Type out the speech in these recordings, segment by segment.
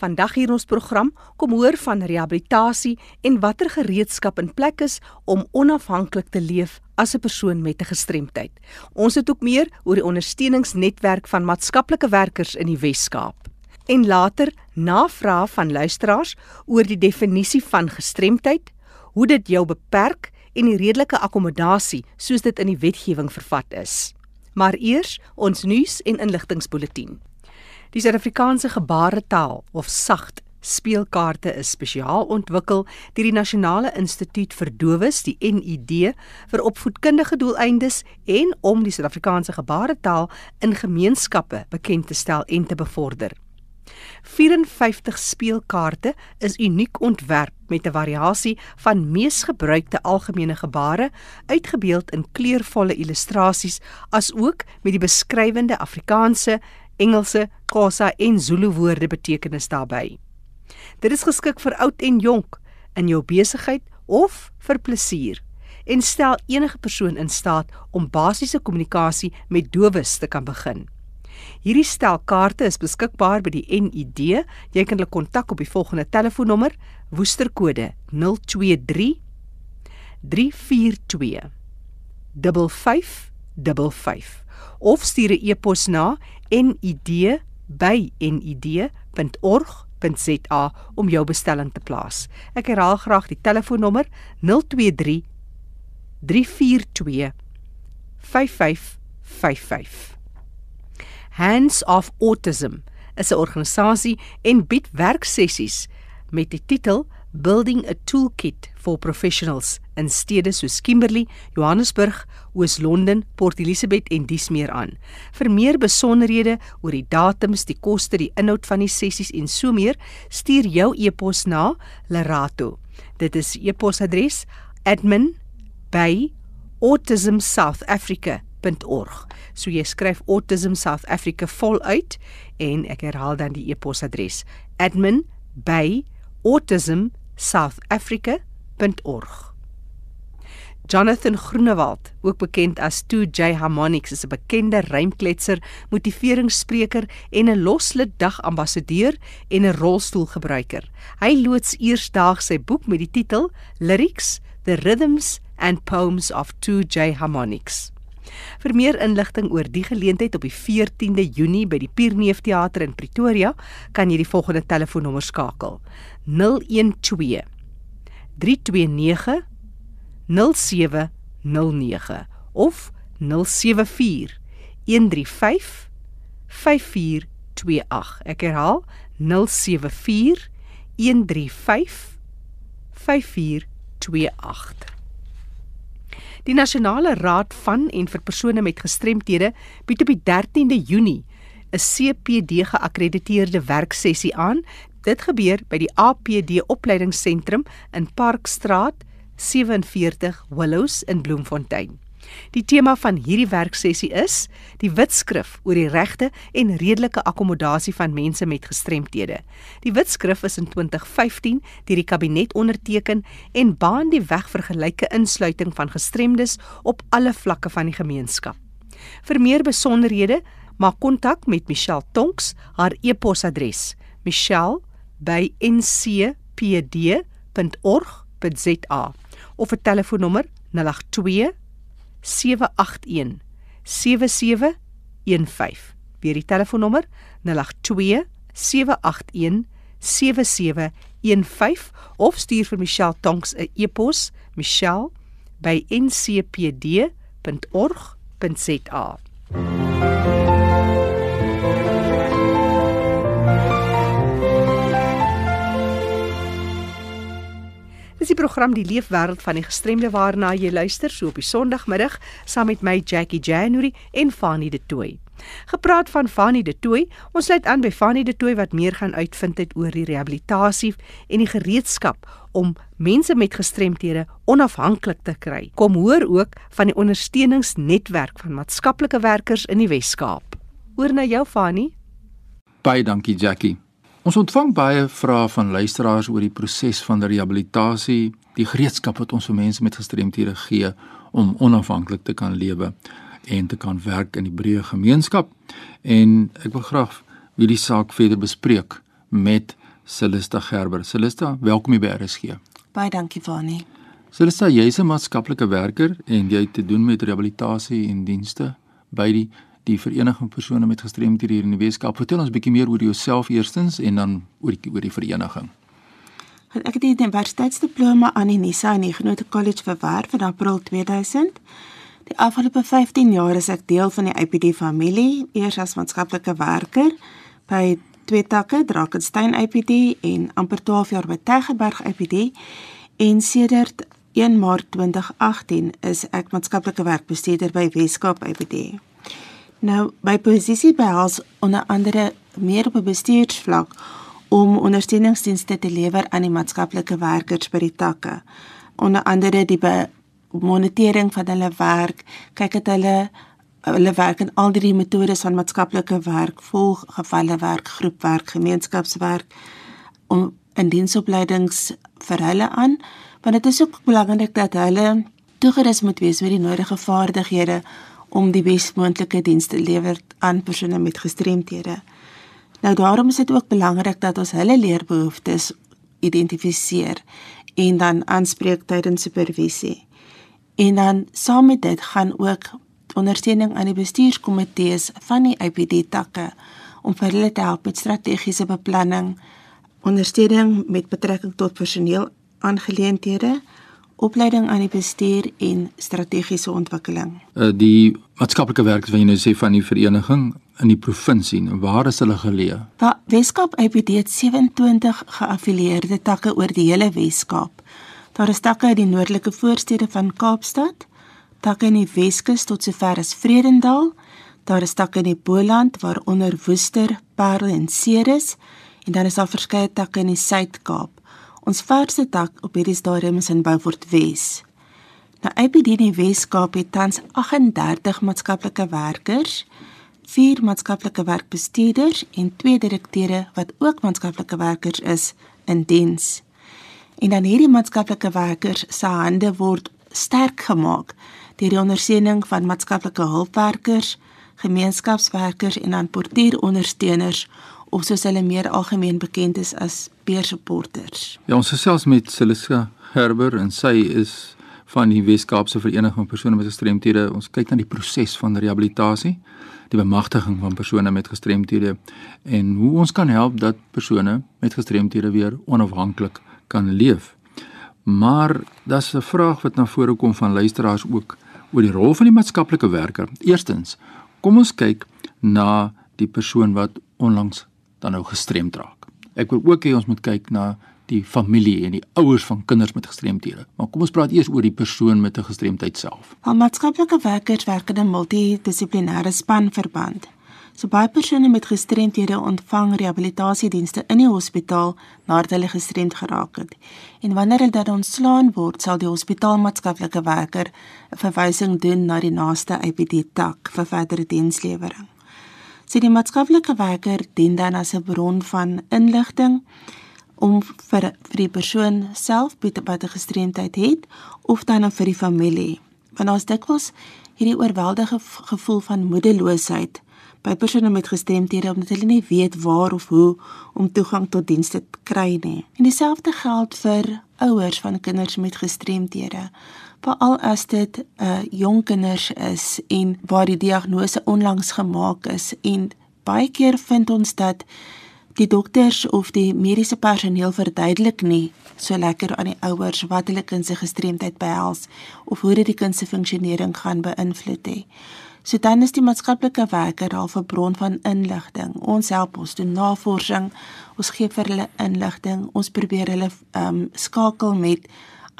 Vandag hier in ons program kom hoor van rehabilitasie en watter gereedskap in plek is om onafhanklik te leef as 'n persoon met 'n gestremdheid. Ons het ook meer oor die ondersteuningsnetwerk van maatskaplike werkers in die Wes-Kaap. En later navrae van luisteraars oor die definisie van gestremdheid, hoe dit jou beperk en die redelike akkommodasie soos dit in die wetgewing vervat is. Maar eers ons nuus en inligtingspulsatie. Die Suid-Afrikaanse gebaretaal of SAGT speelkaarte is spesiaal ontwikkel deur die Nasionale Instituut vir Dowes, die NID, vir opvoedkundige doeleindes en om die Suid-Afrikaanse gebaretaal in gemeenskappe bekend te stel en te bevorder. 54 speelkaarte is uniek ontwerp met 'n variasie van mees gebruikte algemene gebare, uitgebeeld in kleurvolle illustrasies, asook met die beskrywende Afrikaanse, Engelse, Xhosa en Zulu woorde betekenis daarbey. Dit is geskik vir oud en jonk in jou besigheid of vir plesier en stel enige persoon in staat om basiese kommunikasie met dowes te kan begin. Hierdie stel kaarte is beskikbaar by die NID. Jy kan hulle kontak op die volgende telefoonnommer: woesterkode 023 342 5555 of stuur 'n e-pos na nid@nid.org.za om jou bestelling te plaas. Ek herhaal graag die telefoonnommer 023 342 5555. Hands of Autism is 'n organisasie en bied werksessies met die titel Building a Toolkit for Professionals in stede soos Kimberley, Johannesburg, Oos-London, Port Elizabeth en dies meer aan. Vir meer besonderhede oor die datums, die koste, die inhoud van die sessies en so meer, stuur jou e-pos na Lerato. Dit is e-posadres admin@autismsouthafrica.org. So jy skryf Autism South Africa voluit en ek herhaal dan die e-posadres admin@autismsouthafrica.org. Jonathan Groenewald, ook bekend as 2J Harmonics, is 'n bekende rymkletser, motiveringsspreker en 'n loslid dag ambassadeur en 'n rolstoelgebruiker. Hy loods eersdaags sy boek met die titel Lyrics: The Rhythms and Poems of 2J Harmonics. Vir meer inligting oor die geleentheid op die 14de Junie by die Pierneef Theater in Pretoria, kan jy die volgende telefoonnommer skakel: 012 329 0709 of 074 135 5428. Ek herhaal 074 135 5428. Die Nasionale Raad van en vir persone met gestremthede bied op die 13de Junie 'n CPD geakkrediteerde werksessie aan. Dit gebeur by die APD Opleidingsentrum in Parkstraat 47 Willows in Bloemfontein. Die tema van hierdie werksessie is die wetskrif oor die regte en redelike akkommodasie van mense met gestremthede. Die wetskrif is in 2015 deur die kabinet onderteken en baan die weg vir gelyke insluiting van gestremdes op alle vlakke van die gemeenskap. Vir meer besonderhede, maak kontak met Michelle Tonks. Haar e-posadres: michelle@ncpd.org.za of 'n telefoonnommer 082 781 7715. Weer die telefoonnommer 082 781 7715 of stuur vir Michelle Tonks 'n e-pos michelle@ncpd.org.za. Dis die program Die Leefwêreld van die Gestremde waarna jy luister so op die Sondagmiddag saam met my Jackie January en Fanny De Tooy. Gepraat van Fanny De Tooy, ons sluit aan by Fanny De Tooy wat meer gaan uitvind het oor die rehabilitasie en die gereedskap om mense met gestremthede onafhanklik te kry. Kom hoor ook van die ondersteuningsnetwerk van maatskaplike werkers in die Wes-Kaap. Oor na jou Fanny. Baie dankie Jackie. Ons ontvang baie vrae van luisteraars oor die proses van rehabilitasie, die gereedskap wat ons vir mense met gestremthede gee om onafhanklik te kan lewe en te kan werk in die breë gemeenskap. En ek wil graag hierdie saak verder bespreek met Celesta Gerber. Celesta, welkom hier by RSG. Baie dankie Fani. Celesta, jy's 'n maatskaplike werker en jy het te doen met rehabilitasie en dienste by die die vereniging persone met gestremthede hier in die Weskaap. Vertel ons 'n bietjie meer oor jouself eerstens en dan oor die oor die vereniging. Ek het die universiteitsdiploma aan die Nisa en die Genote College verwerf in April 2000. Die afgelope 15 jaar is ek deel van die IPD familie, eers as maatskaplike werker by twee takke, Drakensberg IPD en amper 12 jaar by Tegerberg IPD en sedert 1 Maart 2018 is ek maatskaplike werkbestuurder by Weskaap IPD. Nou, my posisie behels onder andere meer op 'n bestuursvlak om ondersteuningsdienste te lewer aan die maatskaplike werkers by die takke. Onder andere die monitering van hulle werk, kyk dat hulle hulle werk in al die metodes van maatskaplike werk, volgevalle werk, groepwerk, gemeenskapswerk om in diensopleidings vir hulle aan, want dit is ook belangrik dat hulle toegerus moet wees met die nodige vaardighede om die besmoontlike dienste lewer aan persone met gestremthede. Nou daarom is dit ook belangrik dat ons hulle leerbehoeftes identifiseer en dan aanspreek tydens supervisie. En dan saam met dit gaan ook ondersteuning aan die bestuurskomitees van die IPD takke om vir hulle te help met strategiese beplanning, ondersteuning met betrekking tot personeel aangeleenthede, opleiding aan die bestuur en strategiese ontwikkeling. Uh, die maatskaplike werkers wat jy nou sê van die vereniging in die provinsie, waar is hulle geleë? Daar Weskaap IPD het 27 geaffilieerde takke oor die hele Weskaap. Daar is takke in die noordelike voorstede van Kaapstad, takke in die Weskus tot sover as Vredendal, daar is takke in die Boland waaronder Woester, Parel en Ceres en dan is daar verskeie takke in die Suid-Kaap. Ons verste tak op hierdie stadium is in Beaufort Wes. Nou IPD in die Wes-Kaap het tans 38 maatskaplike werkers, 4 maatskaplike werkbestuurders en 2 direkteure wat ook maatskaplike werkers is in diens. En dan hierdie maatskaplike werkers se hande word sterk gemaak deur die ondersteuning van maatskaplike hulpwerkers, gemeenskapswerkers en dan portierondersteuners of soos hulle meer algemeen bekend is as peer supporters. Ja, ons gesels met Celissa Herber en sy is van die Wes-Kaapse Vereniging van persone met gestremthede. Ons kyk na die proses van rehabilitasie, die bemagtiging van persone met gestremthede en hoe ons kan help dat persone met gestremthede weer onafhanklik kan leef. Maar daar's 'n vraag wat na vore kom van luisteraars ook oor die rol van die maatskaplike werker. Eerstens, kom ons kyk na die persoon wat onlangs dan nou gestremd raak. Ek wil ook hê ons moet kyk na die familie en die ouers van kinders met gestremthede. Maar kom ons praat eers oor die persoon met 'n gestremdheid self. Al maatskaplike werkers werk in 'n multidissiplinêre spanverband. So baie persone met gestremthede ontvang rehabilitasiedienste in die hospitaal nadat hulle gestremd geraak het. En wanneer hulle dan ontslaan word, sal die hospitaalmaatskaplike werker 'n verwysing doen na die naaste IPD tak vir verdere dienslewering. So die maatskaplike werker dien dan as 'n bron van inligting om vir vir die persoon self wat 'n gestremdheid het of dan vir die familie. Want ons dikwels hierdie oorweldige gevoel van moedeloosheid by persone met gestremthede omdat hulle nie weet waar of hoe om toegang tot dienste te kry nie. En dieselfde geld vir ouers van kinders met gestremthede veral as dit 'n uh, jong kinders is en waar die diagnose onlangs gemaak is en baie keer vind ons dat die dokters of die mediese personeel verduidelik nie so lekker aan die ouers wat hulle kind se gestremdheid behels of hoe dit die kind se funksionering gaan beïnvloed hê. So dan is die maatskaplike werker al 'n bron van inligting. Ons help ons doen navorsing, ons gee vir hulle inligting, ons probeer hulle ehm um, skakel met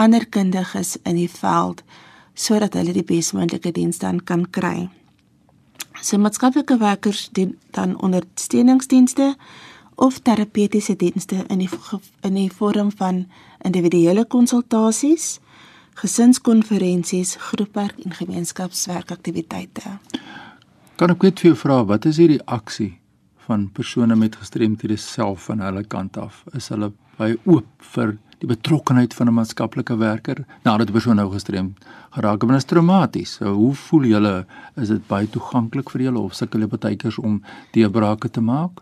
ander kundiges in die veld sodat hulle die bes moontlike dienste dan kan kry. So maatskaplike werkers doen dan ondersteuningsdienste of terapeutiese dienste in die in die vorm van individuele konsultasies, gesinskonferensies, groepwerk en gemeenskapswerkaktiwiteite. Kan ek net vir jou vra wat is die reaksie van persone met gestremthede self van hulle kant af? Is hulle baie oop vir die betrokkenheid van 'n maatskaplike werker nadat 'n persoon nou gestremd geraak het. Dit is traumaties. So, hoe voel julle? Is dit baie toeganklik vir julle of sukkel julle partykeers om deurbrake te maak?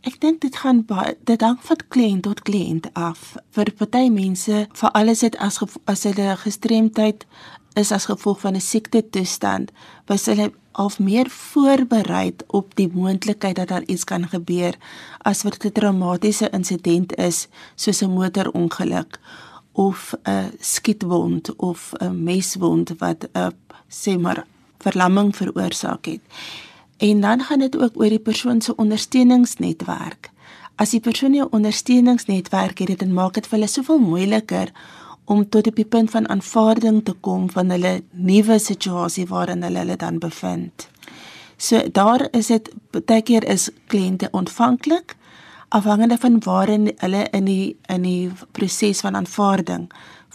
Ek dink dit gaan baie dit hang van kliënt tot kliënt af. Vir party mense, vir alles dit as as hulle gestremdheid is as gevolg van 'n siekte toestand, was hulle of meer voorberei op die moontlikheid dat daar iets kan gebeur as wat 'n traumatiese insident is, soos 'n motorongeluk of 'n skietwond of 'n meswond wat 'n sê maar verlamming veroorsaak het. En dan gaan dit ook oor die persoon se ondersteuningsnetwerk. As die persoon nie 'n ondersteuningsnetwerk het, dan maak dit vir hulle soveel moeiliker om tot op die punt van aanvaarding te kom van hulle nuwe situasie waarin hulle hulle dan bevind. So daar is dit baie keer is kliënte ontvanklik afhangende van waarin hulle in die in die proses van aanvaarding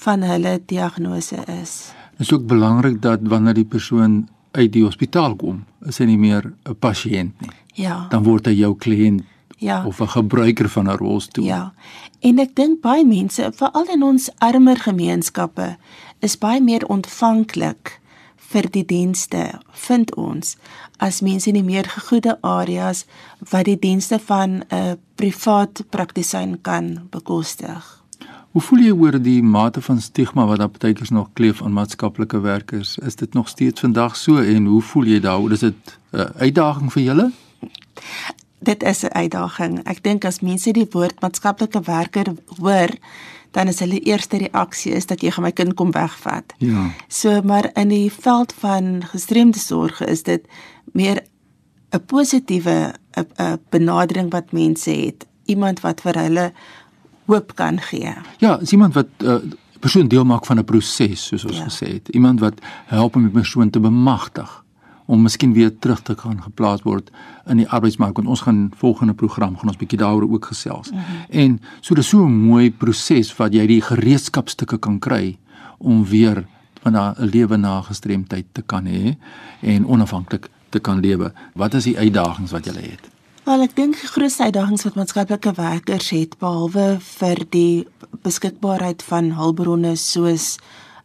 van hulle diagnose is. Dit is ook belangrik dat wanneer die persoon uit die hospitaal kom, is hy nie meer 'n pasiënt nie. Ja. Dan word hy jou kliënt Ja. of 'n gebruiker van 'n rolstoel. Ja. En ek dink baie mense, veral in ons armer gemeenskappe, is baie meer ontvanklik vir die dienste, vind ons, as mense in die meer gegoede areas wat die dienste van 'n privaat praktisyn kan bekostig. Hoe voel jy oor die mate van stigma wat daar partykeers nog kleef aan maatskaplike werkers? Is dit nog steeds vandag so en hoe voel jy daaroor? Is dit 'n uitdaging vir julle? Dit is 'n uitdaging. Ek dink as mense die woord maatskaplike werker hoor, dan is hulle eerste reaksie is dat jy gaan my kind kom wegvat. Ja. So maar in die veld van gestremde sorg is dit meer 'n positiewe 'n benadering wat mense het. Iemand wat vir hulle hoop kan gee. Ja, is iemand wat uh, persoon deel maak van 'n proses soos ons ja. gesê het. Iemand wat help om die persoon te bemagtig om miskien weer terug te kan geplaas word in die arbeidsmark want ons gaan volgende program gaan ons bietjie daaroor ook gesels. Mm -hmm. En so dis so 'n mooi proses wat jy die gereedskapstukke kan kry om weer van 'n lewe na gestremdheid te kan hê en onafhanklik te kan lewe. Wat is die uitdagings wat jy het? Wel ek dink die grootste uitdagings wat maatskaplike werkers het behalwe vir die beskikbaarheid van hulpbronne soos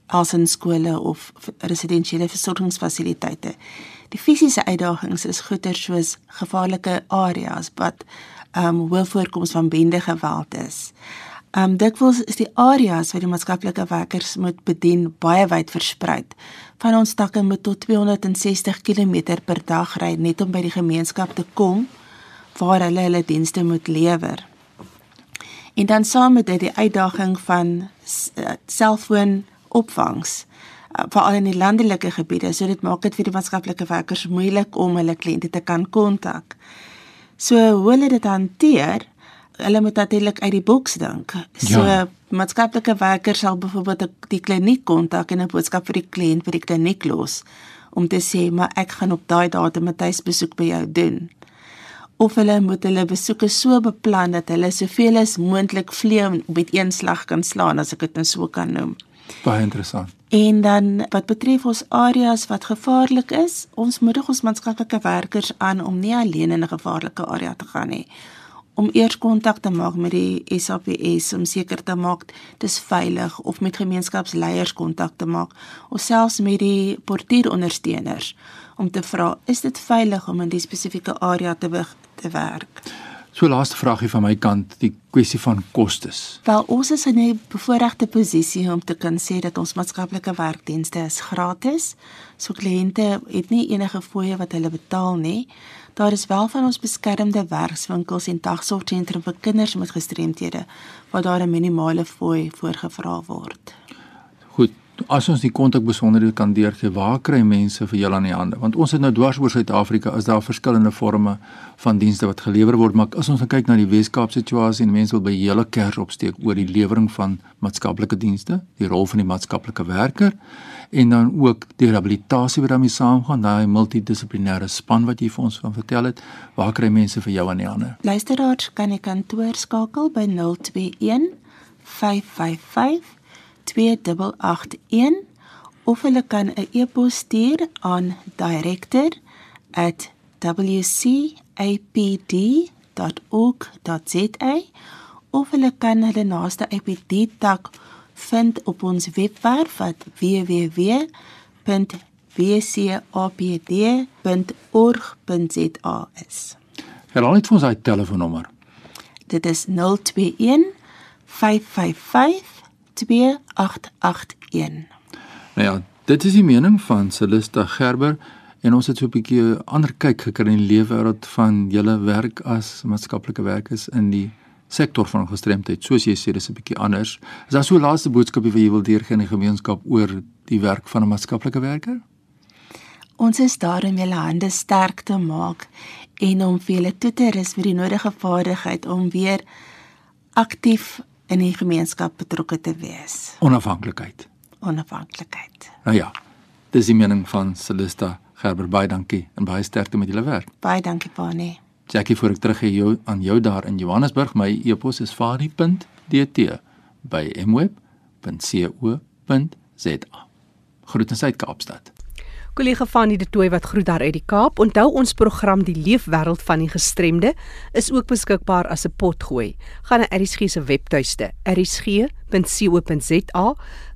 alsinskole of residensiële versorgingsfasiliteite. Die fisiese uitdagings is goeie soos gevaarlike areas wat ehm um, hoë voorkoms van bende geweld is. Ehm um, dikwels is die areas wat die maatskaplike werkers moet bedien baie wyd versprei. Van ons takke moet tot 260 km per dag ry net om by die gemeenskap te kom waar hulle hulle dienste moet lewer. En dan saam met dit die uitdaging van selfoon opvangs uh, veral in die landelike gebiede so dit maak dit vir die maatskaplike werkers moeilik om hulle kliënte te kan kontak. So hoe hulle dit hanteer, hulle moet natuurlik uit die boks dink. So ja. maatskaplike werkers sal byvoorbeeld die kliniek kontak en 'n boodskap vir die kliënt by die kliniek los om te sê maar ek gaan op daai datum 'n tuisbesoek by jou doen of hulle moet hulle besoeke so beplan dat hulle soveel as moontlik vlee met een slag kan slaan as ek dit nou so kan noem. Baie interessant. En dan wat betref ons areas wat gevaarlik is, ons moedig ons maatskaplike werkers aan om nie alleen in 'n gevaarlike area te gaan nie. Om eers kontak te maak met die SAPS om seker te maak dis veilig of met gemeenskapsleiers kontak te maak of selfs met die portierondersteuners om te vra is dit veilig om in die spesifieke area te te werk. So laaste vragie van my kant, die kwessie van kostes. Wel ons is in 'n bevoordeelde posisie om te kan sê dat ons maatskaplike werkdienste is gratis. So kliënte het nie enige fooie wat hulle betaal nie. Daar is wel van ons beskermde werkswinkels en dagsorgsentrum vir kinders met gestremthede waar daar 'n minimale fooi voorgevra word. Goed, as ons die kontakbesonderhede kan deurgee, waar kry mense vir julle aan die hande? Want ons het nou dwars oor Suid-Afrika is daar verskillende forme van dienste wat gelewer word, maar as ons kyk na die Weskaap situasie en mense wil by julle kers opsteek oor die lewering van maatskaplike dienste, die rol van die maatskaplike werker en dan ook die rehabilitasie wat daarmee saamgaan, daai multidissiplinêre span wat jy vir ons van vertel het, waar kry mense vir jou aan die hande? Luisteraars kan die kantoor skakel by 021 555 2881 of hulle kan 'n e-pos stuur aan director@wcapd.org.za of hulle kan hulle naaste APD tak vind op ons webwerf wat www.wcapd.org.za is. Herhaal net vir ons daai telefoonnommer. Dit is 021 555 2881. Nou ja, dit is die mening van Celista Gerber en ons het so 'n bietjie ander kyk gekry in die leefwêreld van julle werk as maatskaplike werkers in die sektor van gestremdheid. Soos jy sê, dis 'n bietjie anders. Is daar so 'n laaste boodskapie wat jy wil deurgee aan die gemeenskap oor die werk van 'n maatskaplike werker? Ons is daar om julle hande sterk te maak en om vir julle toe te rus met die nodige vaardigheid om weer aktief in die gemeenskap betrokke te wees. Onafhanklikheid. Onafhanklikheid. Nou ja, dis die mening van Celista Gerber. Baie dankie en baie sterkte met julle werk. Baie dankie, Pani. Jackie, voor ek terug hier jou aan jou daar in Johannesburg, my e-pos is fani.dt by mweb.co.za. Groetens uit Kaapstad. Kollega Fanie de Tooy wat groet daar uit die Kaap. Onthou ons program Die Leefwêreld van die Gestremde is ook beskikbaar as 'n potgooi. Gaan na ERSG se webtuiste, ersg.co.za,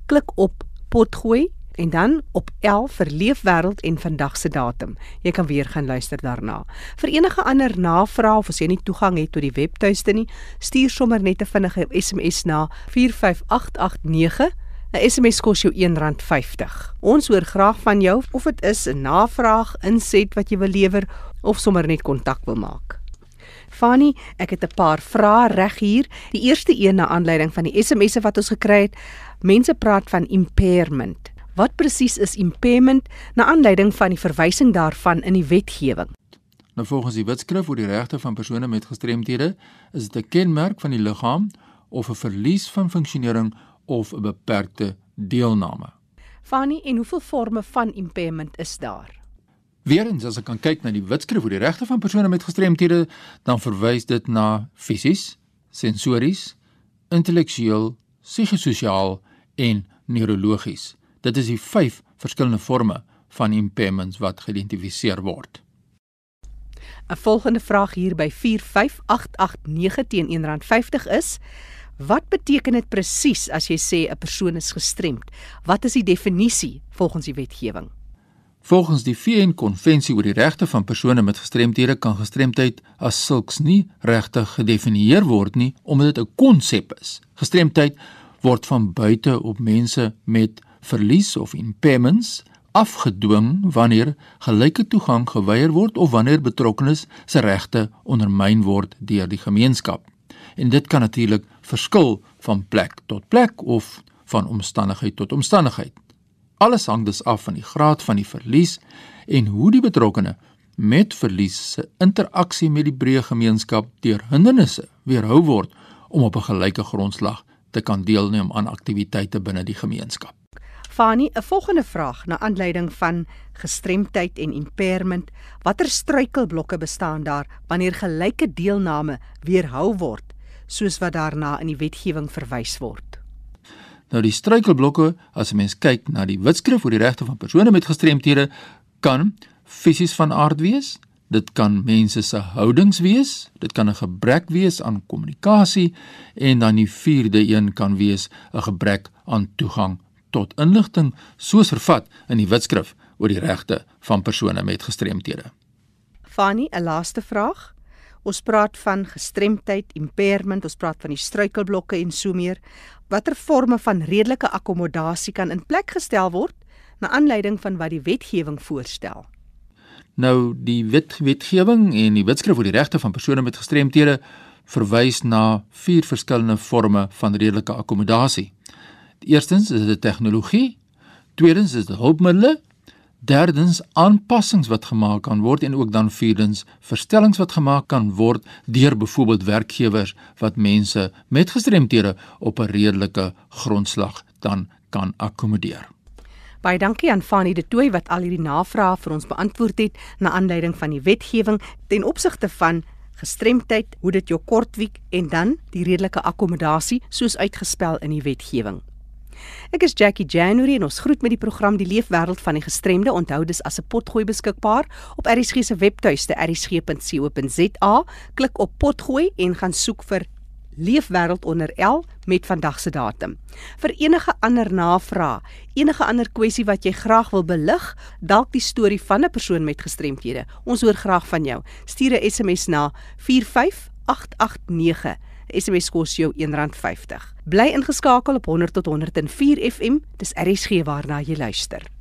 klik op potgooi en dan op 11 vir leefwêreld en vandag se datum. Jy kan weer gaan luister daarna. Vir enige ander navrae of as jy nie toegang het tot die webtuiste nie, stuur sommer net 'n vinnige SMS na 45889. 'n SMS kos jou R1.50. Ons hoor graag van jou of dit is 'n navraag, inset wat jy wil lewer of sommer net kontak wil maak. Fanny, ek het 'n paar vrae reg hier. Die eerste een na aanleiding van die SMS'e wat ons gekry het. Mense praat van impairment. Wat presies is impairment na aanleiding van die verwysing daarvan in die wetgewing? Nou volgens die Wetskrif oor die regte van persone met gestremthede is dit 'n kenmerk van die liggaam of 'n verlies van funksionering of 'n beperkte deelname. Fanny, en hoeveel forme van impairment is daar? Weerens as ek kan kyk na die Wetskrif oor die regte van persone met gestremthede, dan verwys dit na fisies, sensories, intellektueel, psigososiaal en neurologies. Dit is die 5 verskillende forme van impairments wat geïdentifiseer word. 'n Volgende vraag hier by 45889 teen R1.50 is: Wat beteken dit presies as jy sê 'n persoon is gestremd? Wat is die definisie volgens die wetgewing? Volgens die VN-konvensie oor die regte van persone met gestremthede kan gestremdheid as sulks nie regtig gedefinieer word nie omdat dit 'n konsep is. Gestremdheid word van buite op mense met verlies of impairments afgedwing wanneer gelyke toegang geweier word of wanneer betrokkenes se regte ondermyn word deur die gemeenskap. En dit kan natuurlik verskil van plek tot plek of van omstandigheid tot omstandigheid. Alles hang dus af van die graad van die verlies en hoe die betrokkene met verlies se interaksie met die breë gemeenskap deur hindernisse weerhou word om op 'n gelyke grondslag te kan deelneem aan aktiwiteite binne die gemeenskap. Fani, 'n volgende vraag na aanleiding van gestremdheid en impairment. Watter struikelblokke bestaan daar wanneer gelyke deelname weerhou word, soos wat daarna in die wetgewing verwys word? Nou die struikelblokke, as 'n mens kyk na die Wetskrif oor die regte van persone met gestremthede, kan fisies van aard wees. Dit kan mense se houdings wees, dit kan 'n gebrek wees aan kommunikasie en dan die vierde een kan wees 'n gebrek aan toegang tot inligting soos vervat in die Wetskrif oor die regte van persone met gestremthede. Fanny, 'n laaste vraag. Ons praat van gestremdheid, impairment, ons praat van die struikelblokke en so meer. Watter forme van redelike akkommodasie kan in plek gestel word na aanleiding van wat die wetgewing voorstel? Nou die wet wetgewing en die Wetskrif oor die regte van persone met gestremthede verwys na vier verskillende forme van redelike akkommodasie. Eerstens is dit tegnologie, tweedens is dit hulpmiddels, derdens aanpassings wat gemaak kan word en ook dan vierdens verstellings wat gemaak kan word deur byvoorbeeld werkgewers wat mense met gestremthede op 'n redelike grondslag dan kan akkommodeer. Baie dankie aan Fanie de Tooy wat al hierdie navrae vir ons beantwoord het na aanleiding van die wetgewing ten opsigte van gestremdheid, hoe dit jou kortwiek en dan die redelike akkommodasie soos uitgespel in die wetgewing. Ek is Jackie January en ons groet met die program Die Leefwêreld van die Gestremde. Onthou dis as 'n potgooi beskikbaar op ERSG se webtuiste ersg.co.za. Klik op potgooi en gaan soek vir Leefwêreld onder L met vandag se datum. Vir enige ander navrae, enige ander kwessie wat jy graag wil belig, dalk die storie van 'n persoon met gestremthede, ons hoor graag van jou. Stuur 'n SMS na 45889. SMS kos jou R1.50. Bly ingeskakel op 100 tot 104 FM. Dis RSG waarna jy luister.